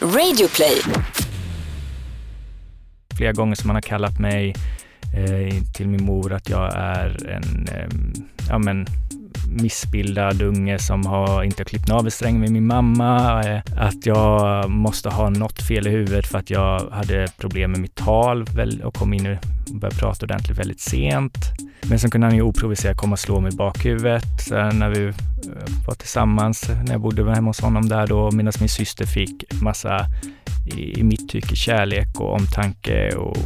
Radioplay. Flera gånger som man har kallat mig eh, till min mor att jag är en eh, ja, men, missbildad unge som har inte klippt navelsträng med min mamma. Eh, att jag måste ha något fel i huvudet för att jag hade problem med mitt tal och kom in och började prata ordentligt väldigt sent. Men sen kunde han ju oprovocerat komma och slå mig i bakhuvudet när vi eh, var tillsammans, när jag bodde hemma hos honom där då, medan min syster fick massa i mitt tycke kärlek och omtanke och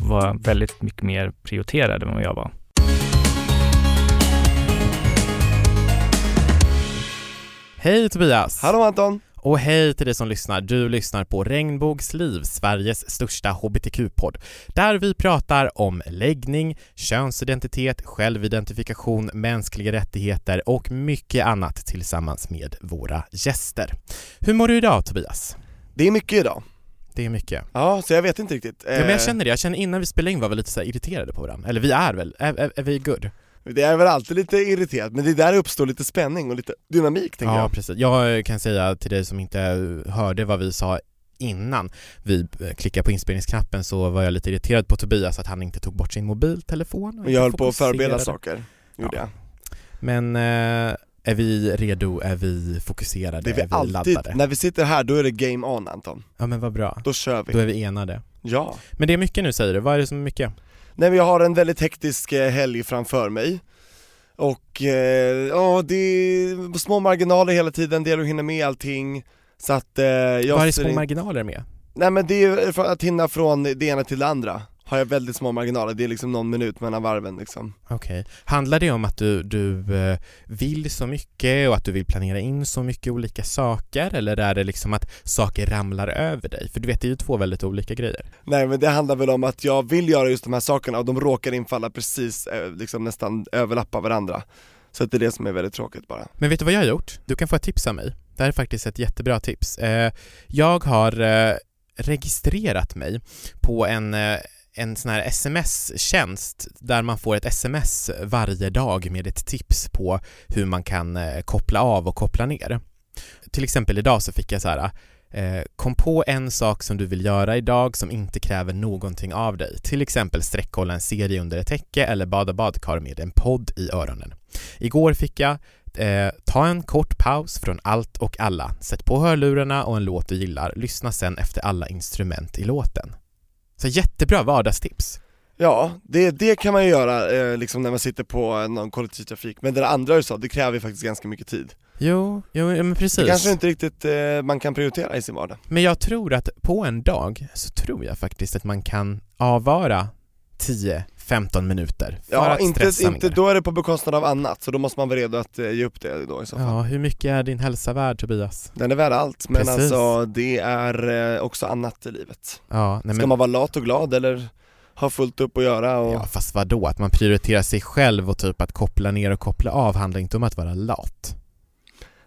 var väldigt mycket mer prioriterad än vad jag var. Hej Tobias! Hallå Anton! Och hej till dig som lyssnar. Du lyssnar på Regnbågsliv, Sveriges största hbtq-podd, där vi pratar om läggning, könsidentitet, självidentifikation, mänskliga rättigheter och mycket annat tillsammans med våra gäster. Hur mår du idag Tobias? Det är mycket idag. Det är mycket. Ja, så jag vet inte riktigt. Ja, men jag känner det. Jag känner innan vi spelade in var vi lite så irriterade på varandra. Eller vi är väl? Är, är, är vi good? Det är väl alltid lite irriterat, men det är där uppstår lite spänning och lite dynamik tänker ja, jag. Ja precis. Jag kan säga till dig som inte hörde vad vi sa innan vi klickade på inspelningsknappen så var jag lite irriterad på Tobias att han inte tog bort sin mobiltelefon och Jag höll på att förbereda saker, gjorde ja. jag Men eh, är vi redo? Är vi fokuserade? Det är vi, är vi alltid, laddade? när vi sitter här då är det game on Anton Ja men vad bra Då kör vi Då är vi enade Ja Men det är mycket nu säger du, vad är det som är mycket? Nej men jag har en väldigt hektisk eh, helg framför mig. Och eh, ja, det är små marginaler hela tiden, det gäller att hinna med allting. Så att eh, jag Vad är små in... marginaler med? Nej men det är att hinna från det ena till det andra har jag väldigt små marginaler, det är liksom någon minut mellan varven liksom. Okej, okay. handlar det om att du, du eh, vill så mycket och att du vill planera in så mycket olika saker eller är det liksom att saker ramlar över dig? För du vet, det är ju två väldigt olika grejer. Nej men det handlar väl om att jag vill göra just de här sakerna och de råkar infalla precis, eh, liksom nästan överlappa varandra. Så att det är det som är väldigt tråkigt bara. Men vet du vad jag har gjort? Du kan få ett tips av mig. Det här är faktiskt ett jättebra tips. Jag har registrerat mig på en en sån här sms-tjänst där man får ett sms varje dag med ett tips på hur man kan eh, koppla av och koppla ner. Till exempel idag så fick jag så här eh, Kom på en sak som du vill göra idag som inte kräver någonting av dig. Till exempel sträckkolla en serie under ett täcke eller bada badkar med en podd i öronen. Igår fick jag eh, ta en kort paus från allt och alla. Sätt på hörlurarna och en låt du gillar. Lyssna sen efter alla instrument i låten. Så jättebra vardagstips. Ja, det, det kan man ju göra eh, liksom när man sitter på någon kollektivtrafik, men det andra du sa, det kräver ju faktiskt ganska mycket tid. Jo, jo men precis. Det kanske inte riktigt eh, man kan prioritera i sin vardag. Men jag tror att på en dag så tror jag faktiskt att man kan avvara 10-15 minuter för Ja, att inte, inte mer. då är det på bekostnad av annat, så då måste man vara redo att eh, ge upp det då i så fall Ja, hur mycket är din hälsa värd Tobias? Den är värd allt, men Precis. alltså det är eh, också annat i livet Ja, nej, Ska men... man vara lat och glad eller ha fullt upp att göra och... Ja, fast vadå? Att man prioriterar sig själv och typ att koppla ner och koppla av handlar inte om att vara lat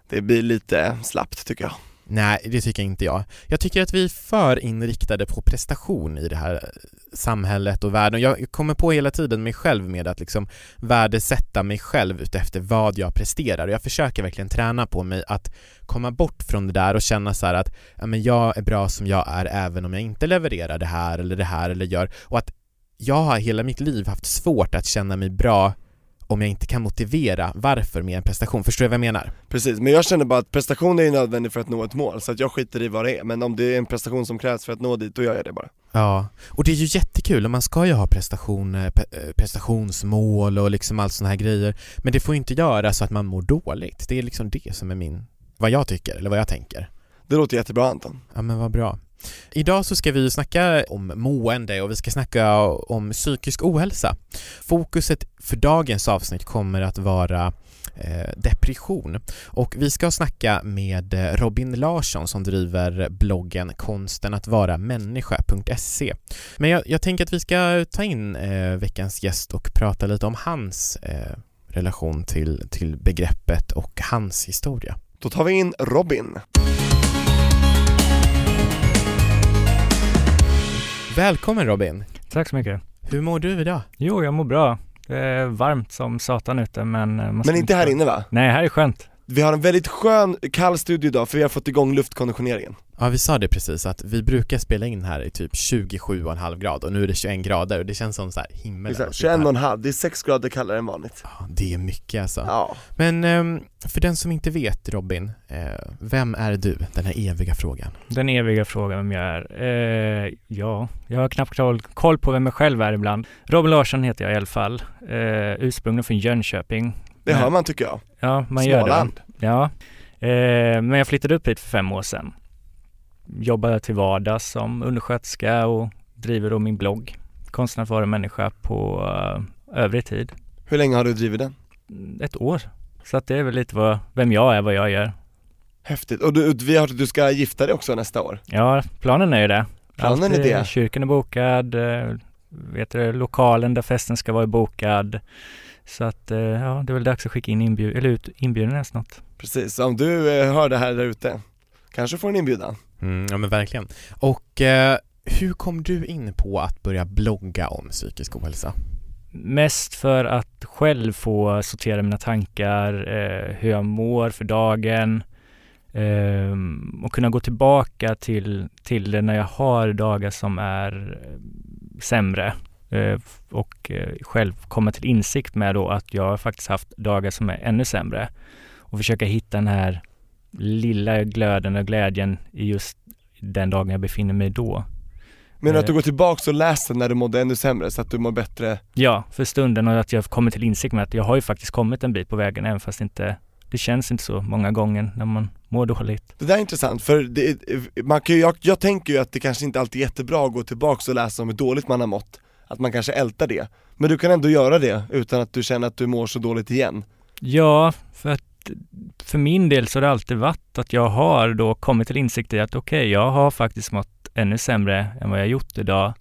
Det blir lite slappt tycker jag Nej, det tycker inte jag. Jag tycker att vi är för inriktade på prestation i det här samhället och världen. Jag kommer på hela tiden mig själv med att liksom värdesätta mig själv utefter vad jag presterar. Och jag försöker verkligen träna på mig att komma bort från det där och känna så att ja, men jag är bra som jag är även om jag inte levererar det här eller det här eller gör. Och att jag har hela mitt liv haft svårt att känna mig bra om jag inte kan motivera varför med en prestation, förstår du vad jag menar? Precis, men jag känner bara att prestation är nödvändig för att nå ett mål, så att jag skiter i vad det är, men om det är en prestation som krävs för att nå dit, då gör jag det bara. Ja, och det är ju jättekul och man ska ju ha prestation, eh, prestationsmål och liksom allt såna här grejer. Men det får inte göra så att man mår dåligt, det är liksom det som är min, vad jag tycker, eller vad jag tänker. Det låter jättebra Anton. Ja men vad bra. Idag så ska vi snacka om mående och vi ska snacka om psykisk ohälsa. Fokuset för dagens avsnitt kommer att vara eh, depression och vi ska snacka med Robin Larsson som driver bloggen konsten att vara människa.se. Men jag, jag, tänker att vi ska ta in eh, veckans gäst och prata lite om hans eh, relation till, till begreppet och hans historia. Då tar vi in Robin. Välkommen Robin! Tack så mycket. Hur mår du idag? Jo, jag mår bra. Det är varmt som satan ute men... Men inte här inne va? Nej, här är skönt. Vi har en väldigt skön, kall studio idag för vi har fått igång luftkonditioneringen. Ja, vi sa det precis att vi brukar spela in här i typ 27,5 grad och nu är det 21 grader och det känns som så här himmel. Exakt, 21,5, det är 6 grader kallare än vanligt. Ja, det är mycket alltså. Ja. Men ehm, för den som inte vet Robin, eh, vem är du? Den här eviga frågan. Den eviga frågan vem jag är. Eh, ja, jag har knappt koll, koll på vem jag själv är ibland. Robin Larsson heter jag i alla fall. Eh, ursprungligen från Jönköping. Det Men- hör man tycker jag. Ja, man gör det. Småland. Ja. Eh, men jag flyttade upp hit för fem år sedan. Jobbade till vardags som undersköterska och driver då min blogg. Konstnär för människa på uh, övrig tid. Hur länge har du drivit den? Ett år. Så att det är väl lite vad, vem jag är, vad jag gör. Häftigt. Och du, vi har hört att du ska gifta dig också nästa år. Ja, planen är ju det. Planen är Allt, det. Kyrkan är bokad, eh, vet du, lokalen där festen ska vara bokad. Så att eh, ja, det är väl dags att skicka in inbjud eller ut inbjudan snart. Precis, om du eh, hör det här där ute, kanske får en inbjudan. Mm, ja men verkligen. Och eh, hur kom du in på att börja blogga om psykisk ohälsa? Mest för att själv få sortera mina tankar, eh, hur jag mår för dagen eh, och kunna gå tillbaka till, till det när jag har dagar som är eh, sämre och eh, själv komma till insikt med då att jag har faktiskt haft dagar som är ännu sämre och försöka hitta den här lilla glöden och glädjen i just den dagen jag befinner mig då. Men Eh. att du går tillbaks och läser när du mådde ännu sämre så att du mår bättre Ja, för stunden och att jag kommer till insikt med att jag har ju faktiskt kommit en bit på vägen även fast inte det känns inte så många gånger när man mår dåligt. Det där är intressant, för det, man kan jag, jag tänker ju att det kanske inte alltid är jättebra att gå tillbaks och läsa om hur dåligt man har mått att man kanske ältar det, men du kan ändå göra det utan att du känner att du mår så dåligt igen Ja, för att för min del så har det alltid varit att jag har då kommit till insikt i att okej, jag har faktiskt mått ännu sämre än vad jag gjort idag.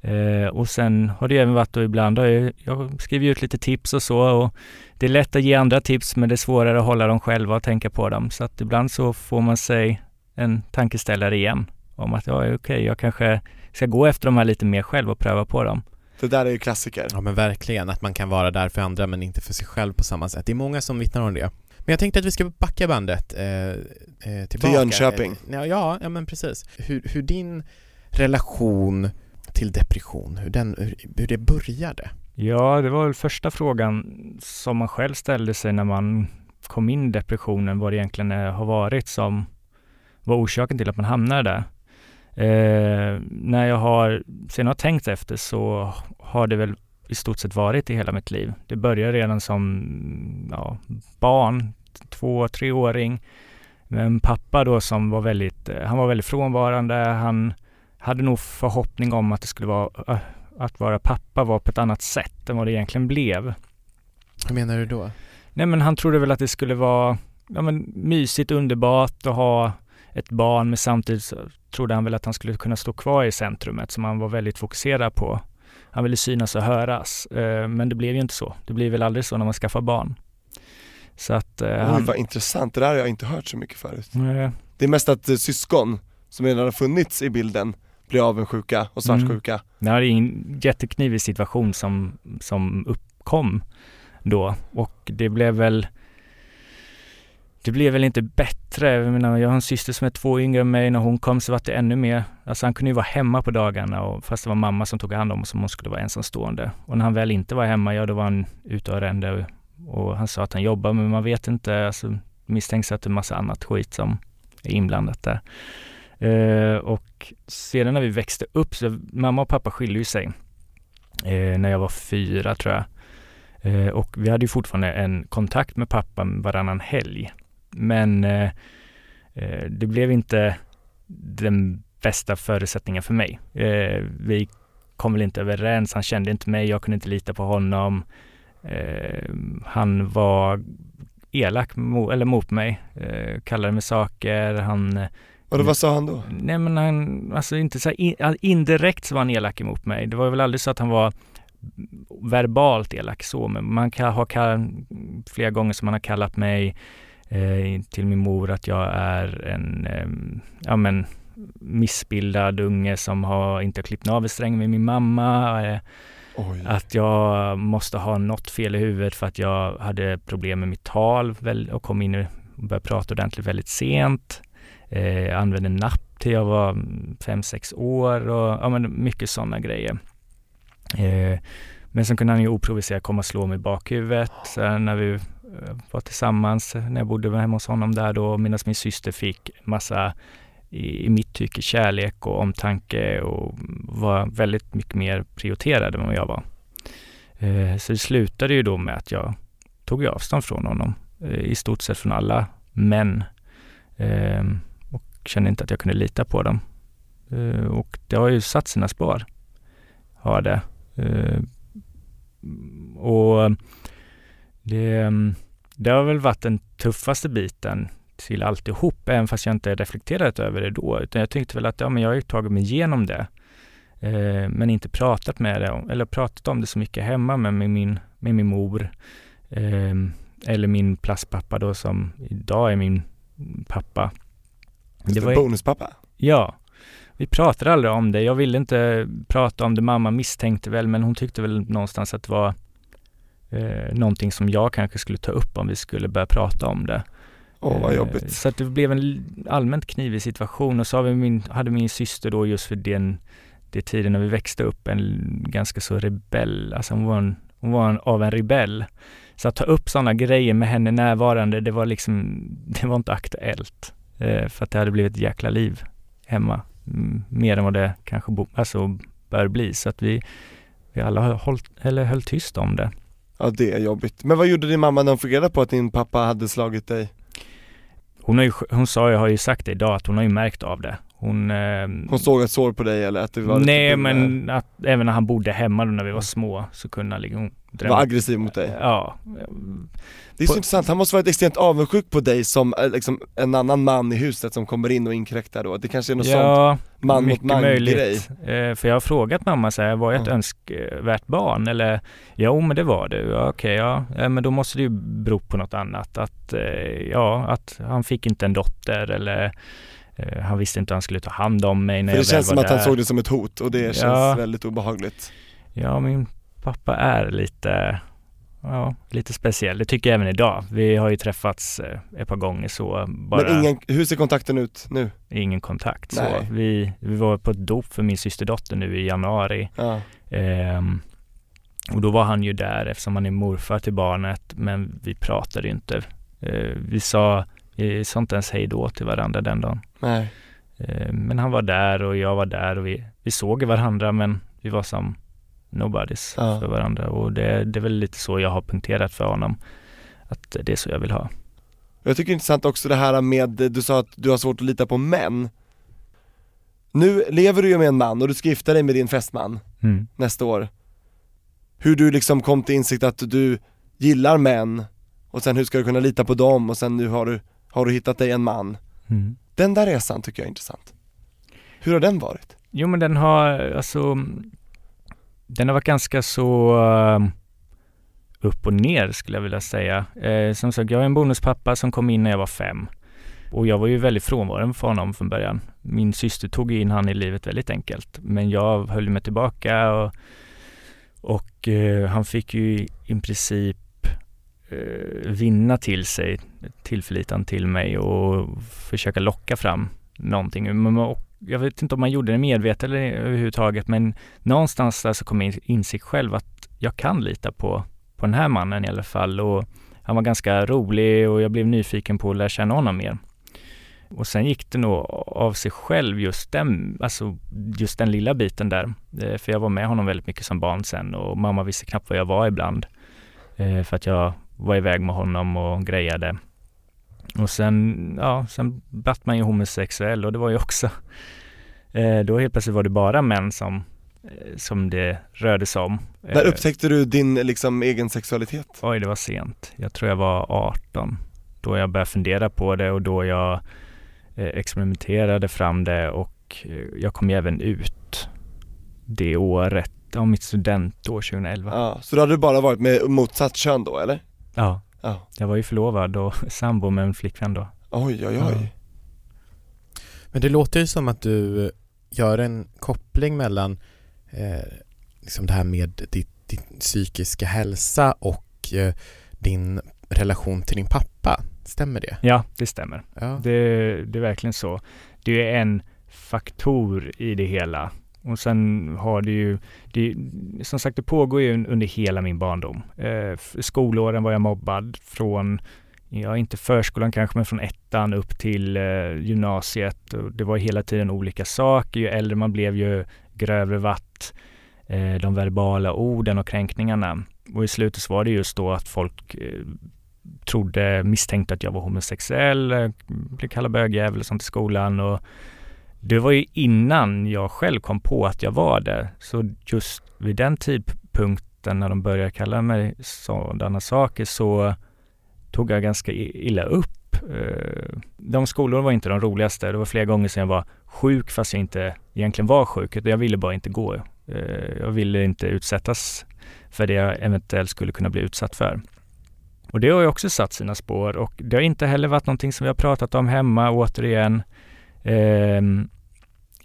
Eh, och sen har det även varit då ibland, har jag, jag skriver ut lite tips och så och det är lätt att ge andra tips men det är svårare att hålla dem själva och tänka på dem. Så att ibland så får man sig en tankeställare igen om att ja, okej, jag kanske ska gå efter de här lite mer själv och pröva på dem. Det där är ju klassiker Ja men verkligen, att man kan vara där för andra men inte för sig själv på samma sätt. Det är många som vittnar om det. Men jag tänkte att vi ska backa bandet eh, eh, tillbaka. Jönköping. Eh, Ja, ja, ja men precis. Hur, hur din relation till depression, hur, den, hur, hur det började? Ja, det var väl första frågan som man själv ställde sig när man kom in i depressionen, vad det egentligen är- har varit som var orsaken till att man hamnade där. Eh, när jag har, sen har tänkt efter så har det väl i stort sett varit i hela mitt liv. Det började redan som ja, barn, två, treåring. med en pappa då som var väldigt, eh, han var väldigt frånvarande. Han hade nog förhoppning om att det skulle vara att vara pappa var på ett annat sätt än vad det egentligen blev. Hur menar du då? Nej men han trodde väl att det skulle vara ja, men, mysigt, underbart att ha ett barn men samtidigt trodde han väl att han skulle kunna stå kvar i centrumet som han var väldigt fokuserad på. Han ville synas och höras. Eh, men det blev ju inte så. Det blir väl aldrig så när man skaffar barn. Så att eh, Oj vad intressant, det där har jag inte hört så mycket förut. Eh, Det är mest att eh, syskon som redan har funnits i bilden blir avundsjuka och svartsjuka. Det här är en jätteknivig situation som, som uppkom då. Och det blev väl det blev väl inte bättre. Jag menar, jag har en syster som är två yngre än mig. När hon kom så var det ännu mer. Alltså han kunde ju vara hemma på dagarna och fast det var mamma som tog hand om som hon skulle vara ensamstående. Och när han väl inte var hemma, ja då var han ute och rände och, och han sa att han jobbar men man vet inte. Alltså misstänks att det är massa annat skit som är inblandat där. Eh, och sedan när vi växte upp så mamma och pappa skilde ju sig eh, när jag var fyra tror jag. Eh, och vi hade ju fortfarande en kontakt med pappa varannan helg. Men eh, eh, det blev inte den bästa förutsättningen för mig. Eh, vi kom väl inte överens, han kände inte mig, jag kunde inte lita på honom. Eh, han var elak mo- eller mot mig, eh, kallade mig saker, han Och då, vad sa han då? Nej men han, alltså inte så in, indirekt så var han elak emot mig. Det var väl aldrig så att han var verbalt elak så, men man kan ha flera gånger som han har kallat mig eh, till min mor att jag är en, eh, ja men missbildad unge som har inte klippt navelsträngen med min mamma. Eh, Oj. Att jag måste ha något fel i huvudet för att jag hade problem med mitt tal och kom in och började prata ordentligt väldigt sent. Eh, använde napp till jag var fem sex år och ja, men mycket sådana grejer. Eh, men sen kunde han ju oprovocerat komma och slå mig i bakhuvudet när vi eh, Eh, var tillsammans, när jag bodde hemma hos honom där då, medan min syster fick massa i, i mitt tycke kärlek och omtanke och var väldigt mycket mer prioriterad än vad jag var. Eh, så det slutade ju då med att jag tog avstånd från honom, eh, i stort sett från alla män. Eh, och kände inte att jag kunde lita på dem. Eh, och det har ju satt sina spår, har det. Eh, och det, ehm, det har väl varit den tuffaste biten till alltihop, även fast jag inte reflekterat över det då. Utan jag tänkte väl att ja, men jag har ju tagit mig igenom det, eh, men inte pratat med det, eller pratat om det så mycket hemma med, med, min, med min mor. Eh, eller min plastpappa då som idag är min pappa. Det var bonuspappa. Ja, vi pratade aldrig om det. Jag ville inte prata om det. Mamma misstänkte väl, men hon tyckte väl någonstans att det var eh, någonting som jag kanske skulle ta upp om vi skulle börja prata om det. Åh vad Eh, jobbigt. Så att det blev en allmänt knivig situation och så min, hade min syster då just för den, det tiden när vi växte upp en ganska så rebell, alltså hon var, en, hon var en, av en rebell. Så att ta upp sådana grejer med henne närvarande, det var liksom, det var inte aktuellt. Eh, för att det hade blivit ett jäkla liv hemma. Mm, mer än vad det kanske bo, alltså bör bli. Så att vi, vi alla höll, eller höll tyst om det. Ja det är jobbigt. Men vad gjorde din mamma när hon fick reda på att din pappa hade slagit dig? Hon, har ju, hon sa, jag har ju sagt det idag, att hon har ju märkt av det. Hon, eh, Hon såg ett sår på dig eller att det var Nej, buller? men att även när han bodde hemma då när vi var små så kunde han liksom var aggressiv mot dig? Ja. Det är så På- intressant, han måste varit extremt avundsjuk på dig som eh, liksom, en annan man i huset som kommer in och inkräktar då. Det kanske är något sånt Ja, man mot man grej. möjligt. Eh, för jag har frågat mamma så här, var jag ett Ja. önskvärt barn? Eller, jo men det var det. Ja, Okej, ja. Eh, Men då måste det ju bero på något annat. Att, eh, ja, att han fick inte en dotter eller eh, han visste inte hur han skulle ta hand om mig när För det jag väl känns som var att han där. såg det som ett hot och det känns Ja. väldigt obehagligt. Ja, min pappa är lite, ja, lite speciell. Det tycker jag även idag. Vi har ju träffats eh, ett par gånger så bara Men ingen, hur ser kontakten ut nu? ingen kontakt. Så vi, vi var på ett dop för min systerdotter nu i januari. Ja. Ehm, och då var han ju där eftersom han är morfar till barnet, men vi pratade ju inte. Eh, vi sa, vi sa inte ens hej då till varandra den dagen. Nej. Eh, men han var där och jag var där och vi, vi såg varandra men vi var som nobodies Ja. för varandra och det, det är väl lite så jag har punkterat för honom. Att det är så jag vill ha. Jag tycker det är intressant också det här med, du sa att du har svårt att lita på män. Nu lever du ju med en man och du ska gifta dig med din fästman Mm. nästa år. Hur du liksom kom till insikt att du gillar män och sen hur ska du kunna lita på dem och sen nu har du, har du hittat dig en man. Mm. Den där resan tycker jag är intressant. Hur har den varit? Jo men den har alltså Den har varit ganska så um, upp och ner skulle jag vilja säga. Eh, som sagt, jag är en bonuspappa som kom in när jag var fem. Och jag var ju väldigt frånvarande för honom från början. Min syster tog in han i livet väldigt enkelt. Men jag höll mig tillbaka och, och eh, han fick ju i, i princip eh, vinna till sig tillförlitan till mig och försöka locka fram någonting. Men jag vet inte om man gjorde det medvetet eller överhuvudtaget, men någonstans där så kom jag in- insikt själv att jag kan lita på, på den här mannen i alla fall. Och han var ganska rolig och jag blev nyfiken på att lära känna honom mer. Och sen gick det nog av sig själv just den, alltså just den lilla biten där. Eh, för jag var med honom väldigt mycket som barn sen och mamma visste knappt var jag var ibland. Eh, för att jag var iväg med honom och grejade. Och sen, ja, sen vart man ju homosexuell och det var ju också eh, Då helt plötsligt var det bara män som, eh, som det rörde sig om. När Eh, upptäckte du din liksom egen sexualitet? Oj, det var sent. Jag tror jag var 18 då jag började fundera på det och då jag eh, experimenterade fram det och eh, jag kom ju även ut det året, ja mitt studentår 2011. Ja, så då hade du bara varit med motsatt kön då eller? Ja, Ja. jag var ju förlovad och sambo med en flickvän då. Oj oj oj. Men det låter ju som att du gör en koppling mellan eh, liksom det här med ditt, din psykiska hälsa och eh, din relation till din pappa. Stämmer det? Ja, det stämmer. Ja. Det, det är verkligen så. Det är en faktor i det hela. Och sen har det ju, det, som sagt det pågår ju under hela min barndom. Eh, skolåren var jag mobbad från, ja inte förskolan kanske, men från ettan upp till eh, gymnasiet. Och det var hela tiden olika saker. Ju äldre man blev ju grövre vatt eh, de verbala orden och kränkningarna. Och i slutet så var det just då att folk eh, trodde, misstänkte att jag var homosexuell, eh, blev kallad bögjävel och sånt i skolan. Och det var ju innan jag själv kom på att jag var det. Så just vid den tidpunkten när de började kalla mig sådana saker så tog jag ganska illa upp. Eh, de skolorna var inte de roligaste. Det var flera gånger sedan jag var sjuk fast jag inte egentligen var sjuk. Jag ville bara inte gå. Eh, jag ville inte utsättas för det jag eventuellt skulle kunna bli utsatt för. Och det har ju också satt sina spår och det har inte heller varit någonting som vi har pratat om hemma återigen. Eh,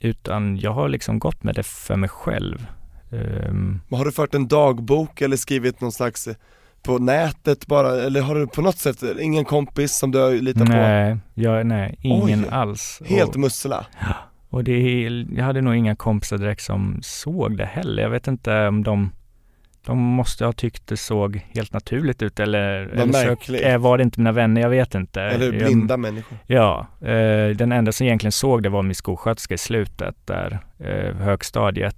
utan jag har liksom gått med det för mig själv. Um, har du fört en dagbok eller skrivit någon slags eh, på nätet bara, eller har du på något sätt ingen kompis som du litar på? Nej, jag, nej ingen Oj, alls. Helt och, mussla? Ja, och det, jag hade nog inga kompisar direkt som såg det heller. Jag vet inte om de de måste ha tyckt det såg helt naturligt ut eller, eller så, äh, var det inte mina vänner, jag vet inte. Eller blinda jag, människor. Ja, eh, den enda som egentligen såg det var min skolsköterska i slutet där, eh, högstadiet.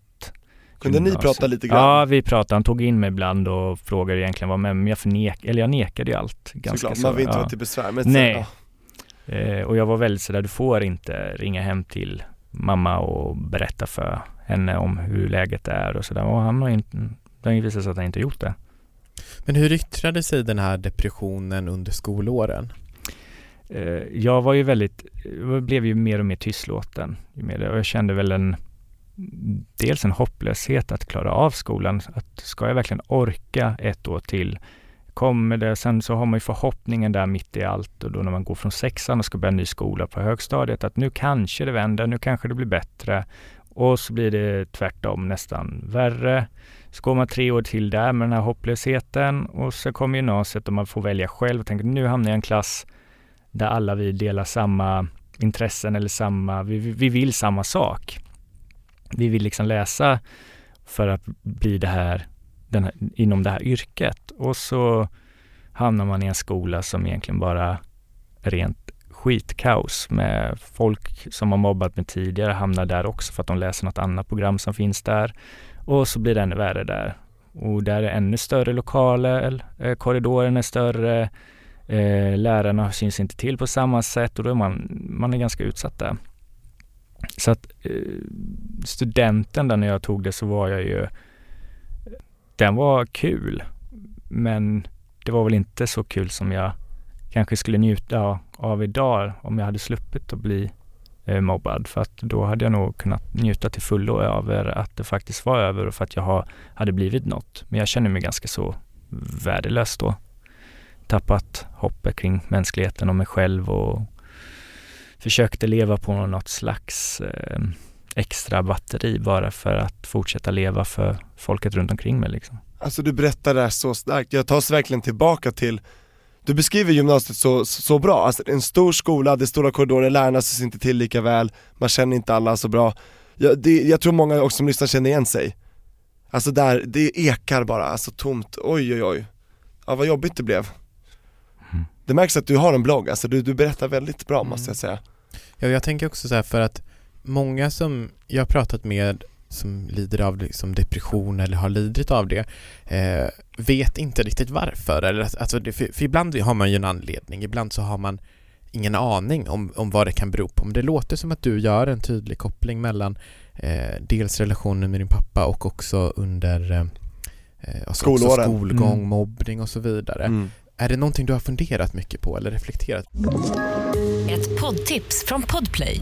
Kunde ni prata lite grann? Ja, vi pratade. Han tog in mig ibland och frågade egentligen vad med men jag förnek, eller jag nekade ju allt. Ganska Såklart, man vill inte ja. vara till besvär. Men Nej. Så, ja. eh, och jag var väldigt sådär, du får inte ringa hem till mamma och berätta för henne om hur läget är och sådär. Och han har inte, det har visat sig att han inte gjort det. Men hur yttrade sig den här depressionen under skolåren? Eh, jag var ju väldigt, jag blev ju mer och mer tystlåten. Och jag kände väl en, dels en hopplöshet att klara av skolan. Att ska jag verkligen orka ett år till? Kommer det, sen så har man ju förhoppningen där mitt i allt och då när man går från sexan och ska börja ny skola på högstadiet att nu kanske det vänder, nu kanske det blir bättre. Och så blir det tvärtom nästan värre. Så går man tre år till där med den här hopplösheten och så kommer gymnasiet och man får välja själv och tänker nu hamnar jag i en klass där alla vi delar samma intressen eller samma, vi, vi vill samma sak. Vi vill liksom läsa för att bli det här, här, inom det här yrket och så hamnar man i en skola som egentligen bara är rent skitkaos med folk som har mobbat mig tidigare hamnar där också för att de läser något annat program som finns där. Och så blir det ännu värre där. Och där är ännu större lokaler, eh, korridoren är större, eh, lärarna syns inte till på samma sätt och då är man, man är ganska utsatt där. Så att eh, studenten där när jag tog det så var jag ju, den var kul, men det var väl inte så kul som jag kanske skulle njuta av idag om jag hade sluppit att bli Eh, mobbad för att då hade jag nog kunnat njuta till fullo över att det faktiskt var över och för att jag har, hade blivit något. Men jag känner mig ganska så värdelös då. Tappat hoppet kring mänskligheten och mig själv och försökte leva på något slags eh, extra batteri bara för att fortsätta leva för folket runt omkring mig liksom. Alltså du berättar det här så starkt, jag tar oss verkligen tillbaka till du beskriver gymnasiet så, så, bra, alltså en stor skola, det är stora korridorer, lärarna syns inte till lika väl, man känner inte alla så bra. Jag, det, jag tror många också som lyssnar känner igen sig. Alltså där, det ekar bara, alltså tomt, oj oj oj. Ja vad jobbigt det blev. Mm. Det märks att du har en blogg, alltså du, du berättar väldigt bra mm. måste jag säga. Ja, jag tänker också så för att många som jag har pratat med som lider av liksom depression eller har lidit av det eh, vet inte riktigt varför. Eller, alltså, för, för, ibland har man ju en anledning, ibland så har man ingen aning om, om vad det kan bero på. Men det låter som att du gör en tydlig koppling mellan eh, dels relationen med din pappa och också under eh, alltså Skolåren. skolgång, mm. mobbning och så vidare. Mm. Är det någonting du har funderat mycket på eller reflekterat? Ett poddtips från Podplay.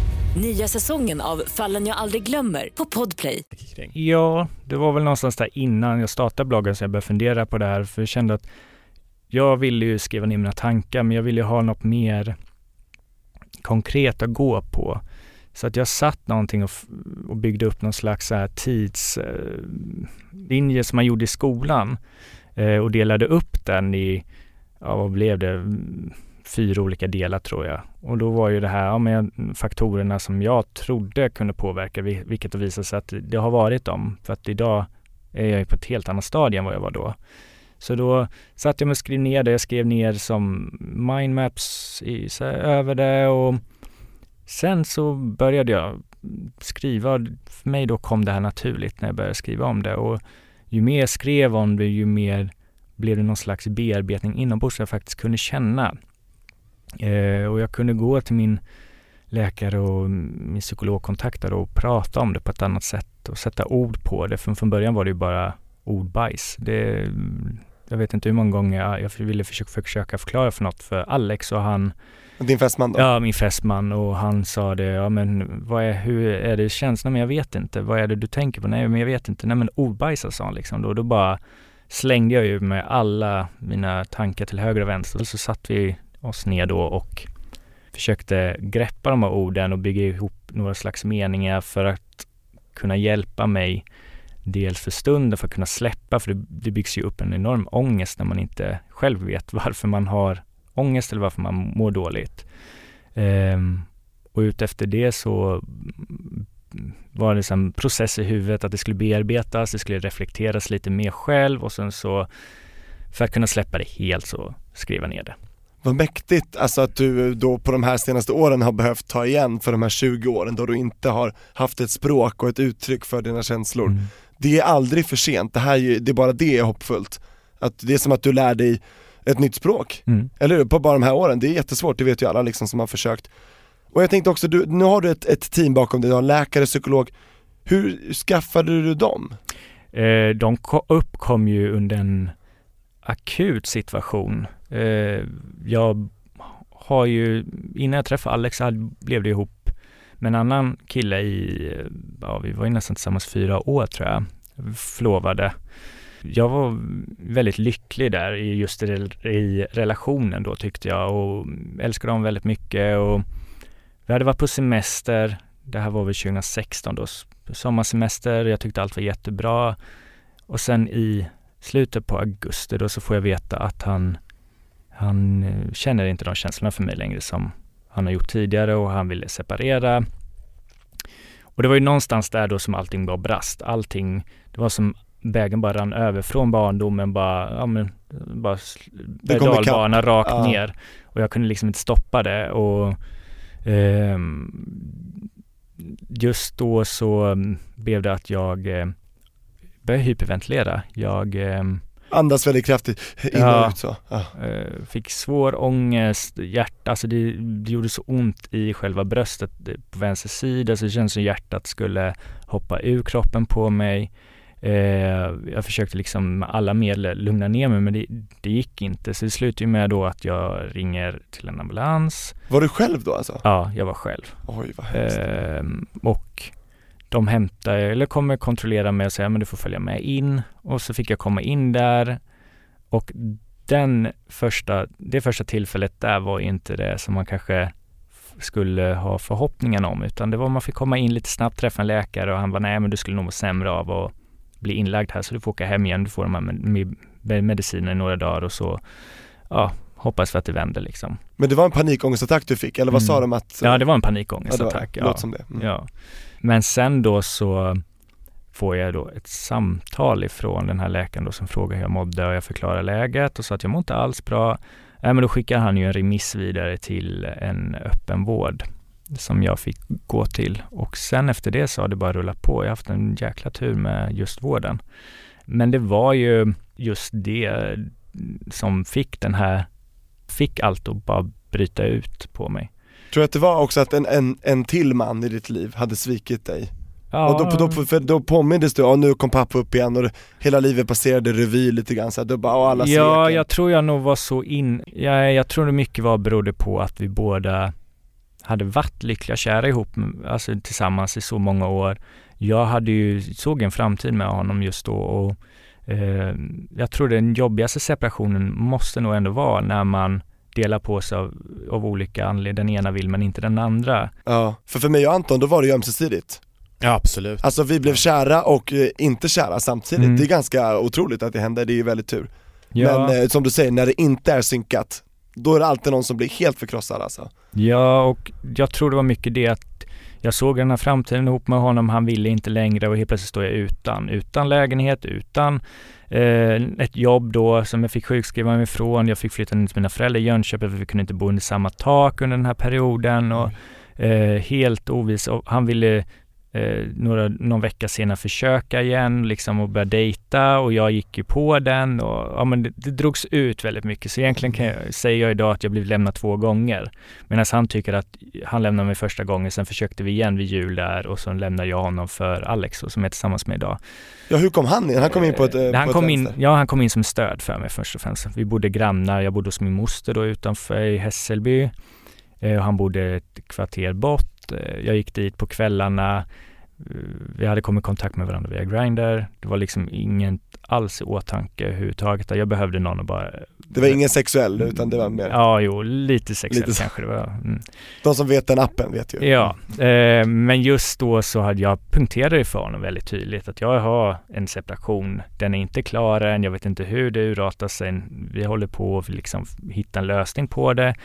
Nya säsongen av Fallen jag aldrig glömmer på Podplay. Ja, det var väl någonstans där innan jag startade bloggen som jag började fundera på det här, för jag kände att jag ville ju skriva ner mina tankar, men jag ville ju ha något mer konkret att gå på. Så att jag satt någonting och, och byggde upp någon slags så här tidslinje eh, som man gjorde i skolan eh, och delade upp den i, ja vad blev det, fyra olika delar tror jag. Och då var ju det här, ja, men faktorerna som jag trodde kunde påverka, vilket det visade sig att det har varit dem. För att idag är jag på ett helt annat stadie än vad jag var då. Så då satt jag mig och skrev ner det. Jag skrev ner som mindmaps i, så här, över det och sen så började jag skriva. För mig då kom det här naturligt när jag började skriva om det och ju mer jag skrev om det, ju mer blev det någon slags bearbetning inombords jag faktiskt kunde känna. Eh, och jag kunde gå till min läkare och min psykologkontaktare och prata om det på ett annat sätt och sätta ord på det. För från början var det ju bara ordbajs. Det, jag vet inte hur många gånger jag ville försöka, försöka förklara för något för Alex och han din fästman då? Ja, min fästman och han sa det, ja men vad är, hur är det känns? Nej men jag vet inte, vad är det du tänker på? Nej men jag vet inte, nej men ordbajsa sa han liksom då, då bara slängde jag ju med alla mina tankar till höger och vänster och så satt vi oss ner då och försökte greppa de här orden och bygga ihop några slags meningar för att kunna hjälpa mig dels för stunden för att kunna släppa, för det, det byggs ju upp en enorm ångest när man inte själv vet varför man har ångest eller varför man mår dåligt. Um, och utefter det så var det en process i huvudet att det skulle bearbetas, det skulle reflekteras lite mer själv och sen så för att kunna släppa det helt så skriva ner det. Vad mäktigt, alltså att du då på de här senaste åren har behövt ta igen för de här 20 åren då du inte har haft ett språk och ett uttryck för dina känslor. Mm. Det är aldrig för sent, det här det är bara det är hoppfullt. Att det är som att du lär dig ett nytt språk, mm. eller hur? På bara de här åren, det är jättesvårt, det vet ju alla liksom som har försökt. Och jag tänkte också, du, nu har du ett, ett team bakom dig, du har en läkare, psykolog. Hur skaffade du dem? Eh, de uppkom ju under en akut situation. Eh, jag har ju, innan jag träffade Alex blev det ihop med en annan kille i, eh, ja vi var ju nästan tillsammans fyra år tror jag, förlovade. Jag var väldigt lycklig där i just i relationen då tyckte jag och älskade dem väldigt mycket och vi hade varit på semester, det här var väl 2016 då, sommarsemester, jag tyckte allt var jättebra och sen i slutet på augusti då så får jag veta att han, han eh, känner inte de känslorna för mig längre som han har gjort tidigare och han ville separera. Och det var ju någonstans där då som allting bara brast. Allting, det var som vägen bara rann över från barndomen bara, ja men, bara dalbana rakt ja. ner. Och jag kunde liksom inte stoppa det och eh, just då så mm, blev det att jag eh, började hyperventilera. Jag eh, Andas väldigt kraftigt in och ut så. Ja. Eh, fick svår ångest, hjärta, alltså det, det, gjorde så ont i själva bröstet eh, på vänster sida så det kändes som hjärtat skulle hoppa ur kroppen på mig. Eh, jag försökte liksom med alla medel lugna ner mig men det, det gick inte så det slutade med då att jag ringer till en ambulans. Var du själv då alltså? Ja, jag var själv. Oj vad hemskt. Eh, och de hämtar, eller kommer kontrollera mig och säga men du får följa med in. Och så fick jag komma in där och den första, det första tillfället där var inte det som man kanske skulle ha förhoppningen om utan det var man fick komma in lite snabbt, träffa en läkare och han var nej men du skulle nog må sämre av att bli inlagd här så du får åka hem igen, du får de här medicinerna i några dagar och så ja, hoppas vi att det vänder liksom. Men det var en panikångestattack du fick eller vad mm. sa de att? Ja det var en panikångestattack. Ja, det var, ja. som det. Mm. ja. Men sen då så får jag då ett samtal ifrån den här läkaren då som frågar hur jag mådde och jag förklarar läget och sa att jag mår inte alls bra. Äh, men då skickar han ju en remiss vidare till en öppenvård som jag fick gå till och sen efter det så har det bara rullat på. Jag har haft en jäkla tur med just vården. Men det var ju just det som fick den här, fick allt att bara bryta ut på mig. Tror du att det var också att en, en, en till man i ditt liv hade svikit dig? Ja, Och då, då, för då påmindes du, ja nu kom pappa upp igen och hela livet passerade revy lite grann så du bara, ja alla Ja, svek. jag tror jag nog var så in... Jag, jag tror det mycket var berodde på att vi båda hade varit lyckliga kära ihop, alltså tillsammans i så många år. Jag hade ju, såg en framtid med honom just då och eh, jag tror den jobbigaste separationen måste nog ändå vara när man delar på sig av, av olika anledningar. Den ena vill men inte den andra. Ja, för för mig och Anton då var det ju ömsesidigt. Ja, absolut. Alltså vi blev kära och eh, inte kära samtidigt. Mm. Det är ganska otroligt att det hände, det är ju väldigt tur. Ja, Men eh, som du säger, när det inte är synkat, då är det alltid någon som blir helt förkrossad alltså. ja, och jag tror det var mycket det att jag såg den här framtiden ihop med honom, han ville inte längre och helt plötsligt står jag utan. Utan lägenhet, utan eh, ett jobb då som jag fick sjukskriva mig ifrån. Jag fick flytta ner till mina föräldrar i Jönköping för vi kunde inte bo under samma tak under den här perioden och eh, helt ovis. Och han ville eh, några, någon vecka senare försöka igen liksom och börja dejta och jag gick ju på den och ja men det, det drogs ut väldigt mycket så egentligen kan jag, säger jag idag att jag blivit lämnad två gånger medan han tycker att han lämnade mig första gången sen försökte vi igen vid jul där och så lämnade jag honom för Alex som är tillsammans med idag. Ja hur kom han in? Han kom in på ett, eh, Eh, han på kom ett in. Ja, han kom in som stöd för mig först och främst. Vi bodde grannar, jag bodde hos min moster då utanför i Hässelby eh, och han bodde ett kvarter bort. Eh, Jag gick dit på kvällarna. Eh, Vi hade kommit i kontakt med varandra via Grindr. Det var liksom inget alls i åtanke överhuvudtaget. Jag behövde någon att bara... Det var ingen sexuell utan det var mer, Ja, jo, lite sexuellt Lite kanske det var. Mm. de som vet den appen vet ju. Ja, eh, men just då så hade jag punkterat det för honom väldigt tydligt att jag har en separation. Den är inte klar än, jag vet inte hur det urartar sig. Vi håller på att liksom hitta en lösning på det.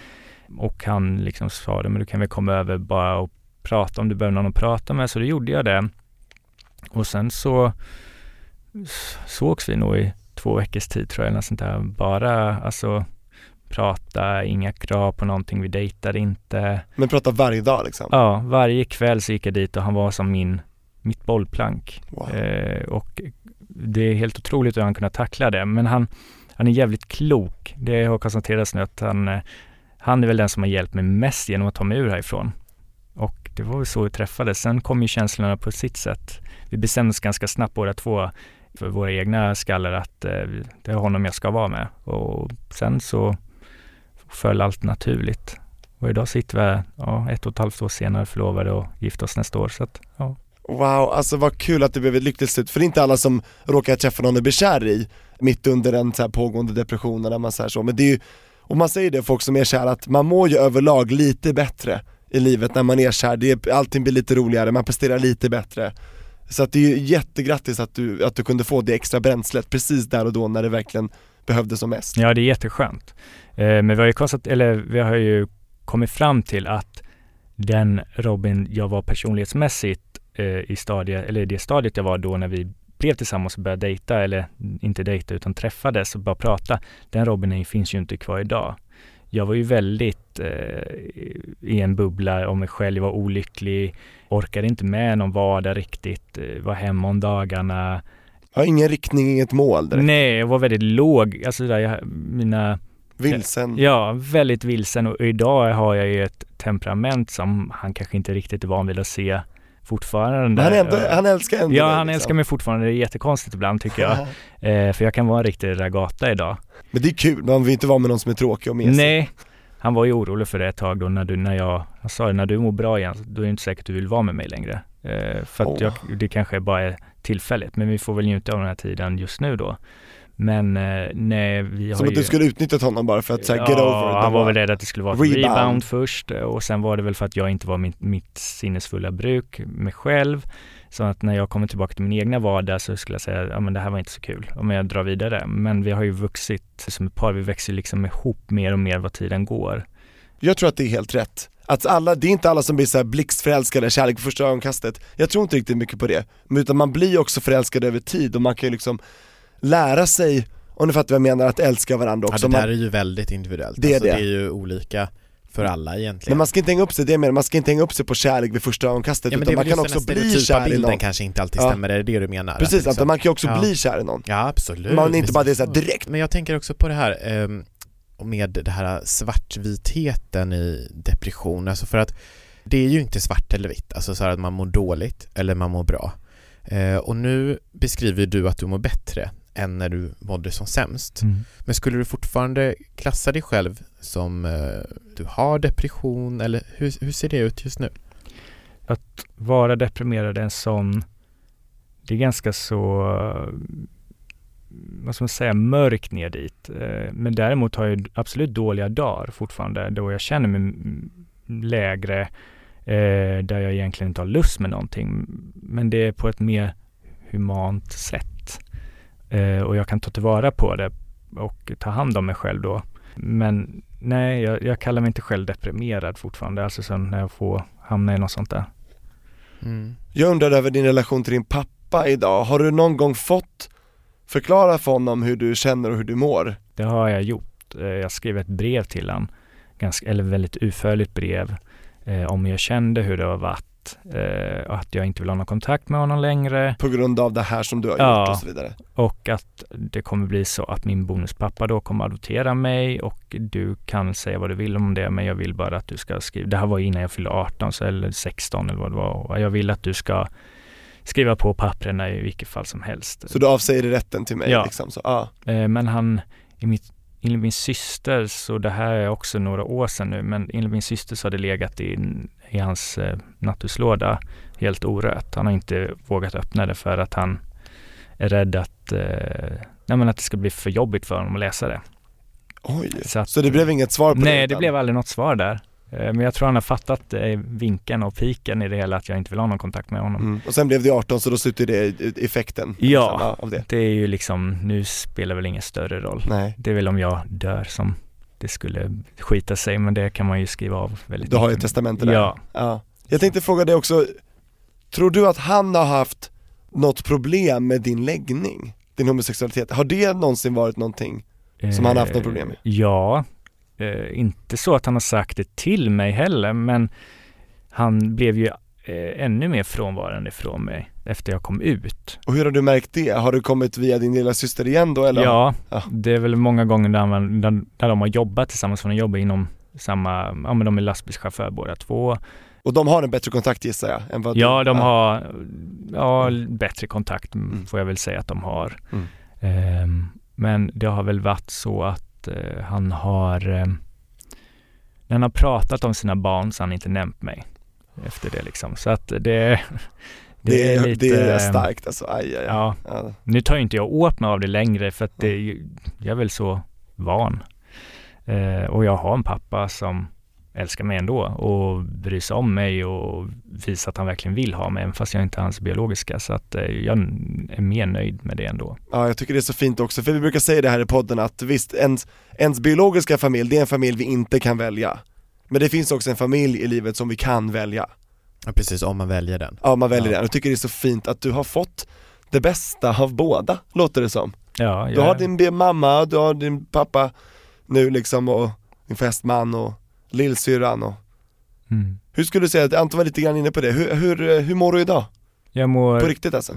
Och han liksom sa det, men du kan väl komma över bara och prata om du behöver någon att prata med. Så då gjorde jag det. Och sen så sågs vi nog i två veckors tid tror jag, eller något sånt där. Bara alltså prata, inga krav på någonting, vi dejtade inte. Men pratar varje dag liksom. Ja, varje kväll så gick jag dit och han var som min, mitt bollplank. Wow. Eh, och det är helt otroligt hur han kunnat tackla det. Men han, han är jävligt klok. Det har konstaterats nu att han, eh, han är väl den som har hjälpt mig mest genom att ta mig ur härifrån. Det var väl så vi träffades. Sen kom ju känslorna på sitt sätt. Vi bestämde oss ganska snabbt båda två för våra egna skallar att eh, det är honom jag ska vara med. Och sen så föll allt naturligt. Och idag sitter vi ja, ett och ett halvt år senare förlovade och gifta oss nästa år. Så att, ja. Wow, alltså vad kul att det blev ett lyckligt slut, för det är inte alla som råkar träffa någon de blir kär i mitt under en så här pågående depression eller man säger så, men det är ju, och man säger det folk som är kära, att man mår ju överlag lite bättre i livet när man är kär, det är, allting blir lite roligare, man presterar lite bättre Så att det är ju jättegrattis att du, att du kunde få det extra bränslet precis där och då när det verkligen behövdes som mest ja, det är jätteskönt. Eh, men vi har ju konstat, eller vi har ju kommit fram till att den Robin jag var personlighetsmässigt eh, i stadiet, eller det stadiet jag var då när vi blev tillsammans och började dejta, eller inte dejta utan träffades och bara prata. Den Robinen finns ju inte kvar idag. Jag var ju väldigt eh, i en bubbla om mig själv, jag var olycklig, orkade inte med någon vardag riktigt, eh, var hemma om dagarna. Jag har ingen riktning, inget mål direkt. Nej, jag var väldigt låg, alltså där jag, mina vilsen. Ja, väldigt vilsen. Och idag har jag ju ett temperament som han kanske inte riktigt är van vid att se fortfarande. Han, ändå, han älskar ändå Ja, dig, han liksom. älskar mig fortfarande. Det är jättekonstigt ibland tycker jag. eh, för jag kan vara en riktig ragata idag. Men det är kul, man vill inte vara med någon som är tråkig och mesig Nej, han var ju orolig för det ett tag då när du, när jag, han sa det, när du mår bra igen, då är det inte säkert att du vill vara med mig längre. Eh, för att Åh. jag, det kanske bara är tillfälligt, men vi får väl njuta av den här tiden just nu då. Men eh, nej, vi har Som ju... att du skulle utnyttjat honom bara för att säga get Ja, over it han var väl rädd att det skulle vara Rebound. rebound. först eh, och sen var det väl för att jag inte var mitt, mitt sinnesfulla bruk med själv. Så att när jag kommer tillbaka till min egna vardag så skulle jag säga, ja men det här var inte så kul om jag drar vidare. Men vi har ju vuxit som ett par, vi växer liksom ihop mer och mer vad tiden går. Jag tror att det är helt rätt. Att alla, det är inte alla som blir så här blixtförälskade, kärlek på första ögonkastet. Jag tror inte riktigt mycket på det. Men utan man blir också förälskad över tid och man kan ju liksom lära sig, om du fattar vad jag menar, att älska varandra Ja, också. det där är ju väldigt individuellt. Det är alltså, det. det är ju olika för alla egentligen. men man ska inte hänga upp sig, det jag menar, man ska inte hänga upp sig på kärlek vid första ögonkastet ja, utan är man kan också bli kär i någon. kanske inte alltid Ja. stämmer, är det det du menar? Att Precis, att liksom- man kan ju också Ja. bli kär i någon. Ja absolut. Man är inte bara det Visst så här så. direkt. Men jag tänker också på det här ehm, med det här svartvitheten i depression, alltså för att det är ju inte svart eller vitt, alltså så att man mår dåligt eller man mår bra. Eh, och nu beskriver du att du mår bättre än när du mådde som sämst. Mm. Men skulle du fortfarande klassa dig själv som eh, du har depression eller hur, hur ser det ut just nu? Att vara deprimerad är en sån, det är ganska så, vad ska man säga, mörkt ner dit. Eh, Men däremot har jag absolut dåliga dagar fortfarande då jag känner mig lägre, eh, där jag egentligen inte har lust med någonting. Men det är på ett mer humant sätt. Eh, Och jag kan ta tillvara på det och ta hand om mig själv då. Men nej, jag, jag kallar mig inte själv deprimerad fortfarande, alltså sen när jag får hamna i något sånt där. Mm. Jag undrar över din relation till din pappa idag, har du någon gång fått förklara för honom hur du känner och hur du mår? Det har jag gjort. Eh, Jag skrev ett brev till honom, ganska, eller väldigt utförligt brev, eh, om jag kände, hur det har varit, eh, och att jag inte vill ha någon kontakt med honom längre På grund av det här som du har Ja. gjort och så vidare och att det kommer bli så att min bonuspappa då kommer adoptera mig och du kan säga vad du vill om det men jag vill bara att du ska skriva, det här var innan jag fyllde 18 så, eller 16 eller vad det var, och jag vill att du ska skriva på papperna i vilket fall som helst. Så du avsäger rätten till mig Ja. liksom, så, ja. Eh, Men han, i mitt, enligt min syster, så det här är också några år sedan nu, men enligt min syster så har det legat i, i hans eh, nattduksslåda helt orört. Han har inte vågat öppna det för att han är rädd att, eh, nej men att det ska bli för jobbigt för honom att läsa det. Oj, Så, att, så det blev inget svar på det? Nej, det blev aldrig något svar där. Eh, Men jag tror han har fattat eh, vinkeln och piken i det hela, att jag inte vill ha någon kontakt med honom. mm. Och sen blev det 18 så då slutade det effekten Ja. liksom, av det? Det är ju liksom, nu spelar väl ingen större roll. Nej, Det är väl om jag dör som det skulle skita sig, men det kan man ju skriva av väldigt du har ju ett testamente där Ja. ja. Jag tänkte fråga dig också, tror du att han har haft något problem med din läggning? Din homosexualitet? Har det någonsin varit någonting? Som han har haft något problem med? Eh, Ja, eh, inte så att han har sagt det till mig heller, men han blev ju eh, ännu mer frånvarande från mig efter jag kom ut. Och hur har du märkt det? Har du kommit via din lilla syster igen då eller? Ja, Ja. det är väl många gånger där, man, där, där de har jobbat tillsammans, för de jobbar inom samma, ja men de är lastbilschaufför båda två. Och de har en bättre kontakt gissar jag, än vad Ja, du de har ja, bättre kontakt Mm. får jag väl säga att de har. Mm. Ehm, men det har väl varit så att eh, han har, eh, när han har pratat om sina barn så har han inte nämnt mig efter det liksom. Så att det, det, Det, är, lite, det är starkt alltså, aj, aj, aj. Ja, Ja. nu tar ju inte jag åt mig av det längre för att det, ju- jag är väl så van. Eh, och jag har en pappa som älskar mig ändå och bryr sig om mig och visar att han verkligen vill ha mig, även fast jag inte är hans biologiska. Så att eh, jag är mer nöjd med det ändå. Ja, jag tycker det är så fint också, för vi brukar säga det här i podden att visst, ens, ens biologiska familj, det är en familj vi inte kan välja. Men det finns också en familj i livet som vi kan välja. Ja, precis, om man väljer den. Ja, man väljer Ja. den. Jag tycker det är så fint att du har fått det bästa av båda, låter det som. Ja, Du jag, har din mamma, du har din pappa nu liksom och din fästman och lillsyrran och mm. Hur skulle du säga, Anton var lite grann inne på det, hur, hur, hur mår du idag? jag mår På riktigt alltså?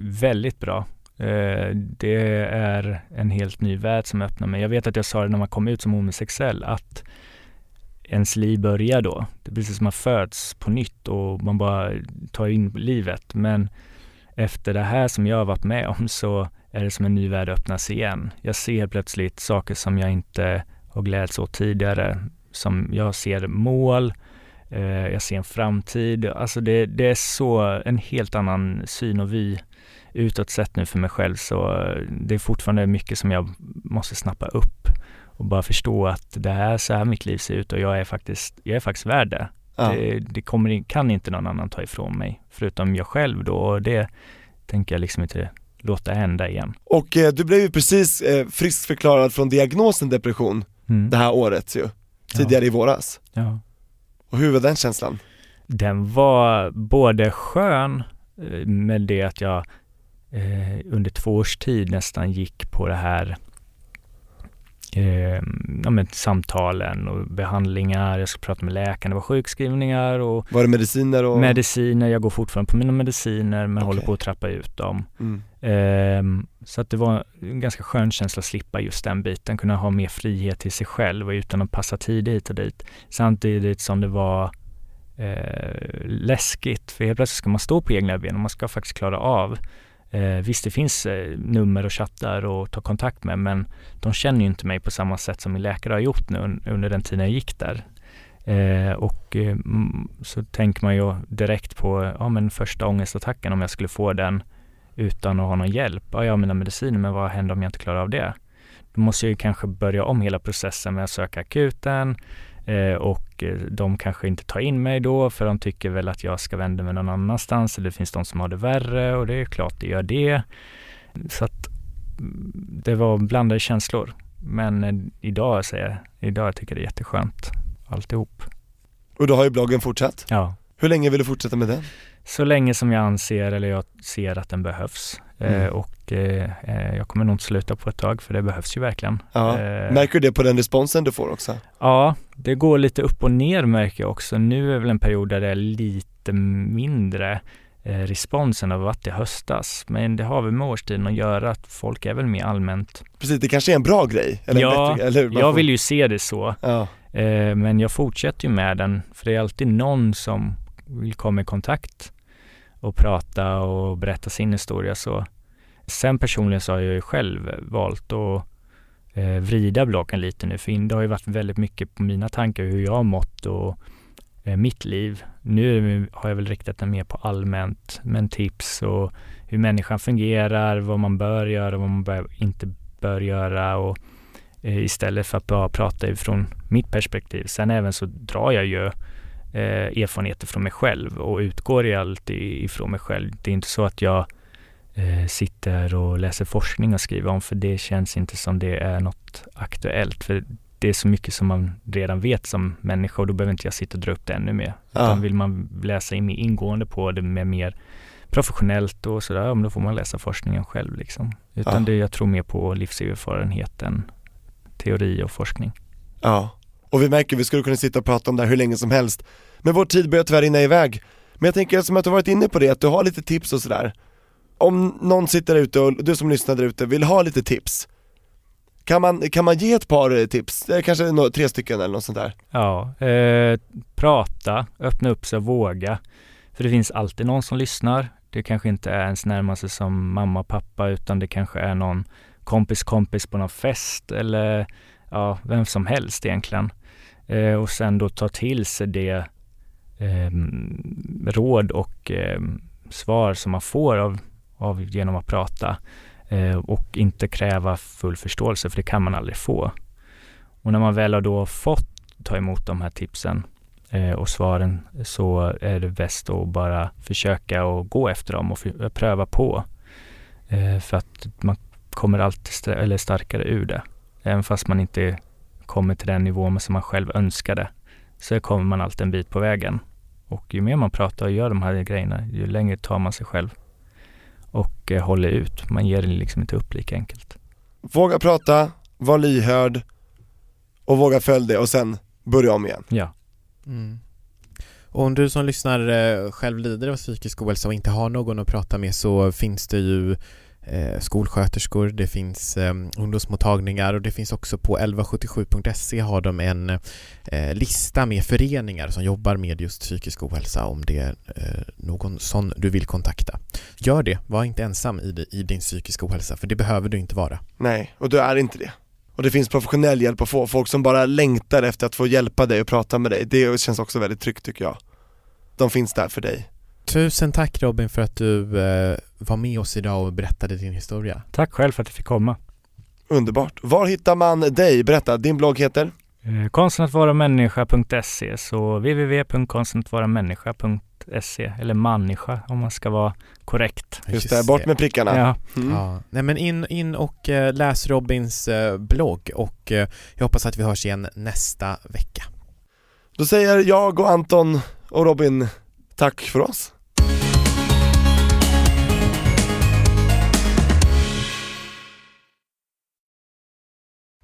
väldigt bra. Eh, Det är en helt ny värld som öppnar mig. Jag vet att jag sa det när man kom ut som homosexuell, att ens liv börjar då. Det är precis som man föds på nytt och man bara tar in livet. Men efter det här som jag har varit med om så är det som en ny värld öppnas igen. Jag ser plötsligt saker som jag inte har glädts åt tidigare. Som jag ser mål, eh, jag ser en framtid. Alltså det, det är så en helt annan syn och vy utåt sett nu för mig själv. Så eh, det är fortfarande mycket som jag måste snappa upp och bara förstå att det här är så här mitt liv ser ut och jag är faktiskt, jag är faktiskt värd det. Ja. Det, det kommer, kan inte någon annan ta ifrån mig, förutom jag själv då och det tänker jag liksom inte låta hända igen. Och eh, du blev ju precis eh, friskförklarad från diagnosen depression Mm. det här året ju, tidigare i våras. Ja. Och hur var den känslan? Den var både skön eh, med det att jag eh, under två års tid nästan gick på det här eh, ja, men samtalen och behandlingar, jag ska prata med läkaren, det var sjukskrivningar och Var det mediciner och? mediciner, jag går fortfarande på mina mediciner men Okej. håller på att trappa ut dem. Mm. Ehm, så att det var en ganska skön känsla att slippa just den biten, kunna ha mer frihet till sig själv och utan att passa tid hit och dit. Samtidigt som det var eh, läskigt. För helt plötsligt ska man stå på egna ben och man ska faktiskt klara av. Eh, visst, det finns eh, nummer och chattar och ta kontakt med, men de känner ju inte mig på samma sätt som min läkare har gjort nu under den tiden jag gick där. Eh, och eh, så tänker man ju direkt på ja, men första ångestattacken om jag skulle få den utan att ha någon hjälp. Ja, jag har mina mediciner, men vad händer om jag inte klarar av det? Då måste jag ju kanske börja om hela processen med att söka akuten eh, och eh, de kanske inte tar in mig då för de tycker väl att jag ska vända mig någon annanstans. Det finns de som har det värre och det är klart det gör det. Så att mm, det var blandade känslor. Men eh, idag säger jag, idag tycker jag det är jätteskönt alltihop. Och då har ju bloggen fortsatt? Ja. Hur länge vill du fortsätta med den? Så länge som jag anser eller jag ser att den behövs. Mm. Eh, och eh, eh, jag kommer nog inte sluta på ett tag för det behövs ju verkligen. Ja. Eh, märker du det på den responsen du får också? Ja, det går lite upp och ner märker jag också. Nu är väl en period där det är lite mindre eh, responsen har varit i höstas. Men det har väl med årstiden att göra att folk är väl mer allmänt Precis, det kanske är en bra grej? Eller ja, bättre, eller jag vill ju se det så. Ja. Eh, men jag fortsätter ju med den, för det är alltid någon som vill komma i kontakt och prata och berätta sin historia. Så. Sen personligen så har jag ju själv valt att eh, vrida bloggen lite nu, för det har ju varit väldigt mycket på mina tankar hur jag har mått och eh, mitt liv. Nu har jag väl riktat den mer på allmänt, men tips och hur människan fungerar, vad man bör göra, vad man bör, inte bör göra och eh, istället för att bara prata ifrån mitt perspektiv. Sen även så drar jag ju eh, erfarenheter från mig själv och utgår i allt ifrån mig själv. Det är inte så att jag eh, sitter och läser forskning och skriver om, för det känns inte som det är något aktuellt. För det är så mycket som man redan vet som människa och då behöver inte jag sitta och dra upp det ännu mer. Ja. Utan vill man läsa in mer ingående på det med mer professionellt och sådär, ja, då får man läsa forskningen själv liksom. Utan ja. det, jag tror mer på livserfarenheten, teori och forskning. Ja, och vi märker, vi skulle kunna sitta och prata om det här hur länge som helst. Men vår tid börjar tyvärr rinna iväg. Men jag tänker som att du varit inne på det, att du har lite tips och sådär. Om någon sitter där ute och du som lyssnar där ute vill ha lite tips, kan man, kan man ge ett par tips? Eh, kanske några, tre stycken eller något sånt där? Ja, eh, prata, öppna upp sig och våga. För det finns alltid någon som lyssnar. Det kanske inte är ens närmaste som mamma och pappa utan det kanske är någon kompis kompis på någon fest eller ja, vem som helst egentligen. Eh, och sen då ta till sig det eh, råd och eh, svar som man får av, av genom att prata eh, och inte kräva full förståelse för det kan man aldrig få. Och när man väl har då fått ta emot de här tipsen eh, och svaren så är det bäst att bara försöka och gå efter dem och pröva på. Eh, för att man kommer alltid st eller starkare ur det. Även fast man inte kommer till den nivån som man själv önskade så kommer man alltid en bit på vägen. Och ju mer man pratar och gör de här grejerna, ju längre tar man sig själv och eh, håller ut. Man ger det liksom inte upp lika enkelt. Våga prata, var lyhörd och våga följa det och sen börja om igen. Ja. Mm. Och om du som lyssnar eh, själv lider av psykisk ohälsa och inte har någon att prata med så finns det ju Eh, skolsköterskor, det finns eh, ungdomsmottagningar och det finns också på 1177.se har de en eh, lista med föreningar som jobbar med just psykisk ohälsa om det är eh, någon sån du vill kontakta. Gör det, var inte ensam i, i din psykiska ohälsa för det behöver du inte vara. Nej, och du är inte det. Och det finns professionell hjälp att få, folk som bara längtar efter att få hjälpa dig och prata med dig. Det känns också väldigt tryggt tycker jag. De finns där för dig. Tusen tack Robin för att du eh, var med oss idag och berättade din historia. Tack själv för att jag fick komma. Underbart. Var hittar man dig? Berätta, din blogg heter? Eh, konstenatvaramänniska.se, så www.konstenatvaramänniska.se eller människa om man ska vara korrekt. Just det, bort med prickarna. Ja. Mm. ja. Nej men in, in och eh, läs Robins eh, blogg och eh, jag hoppas att vi hörs igen nästa vecka. Då säger jag och Anton och Robin tack för oss.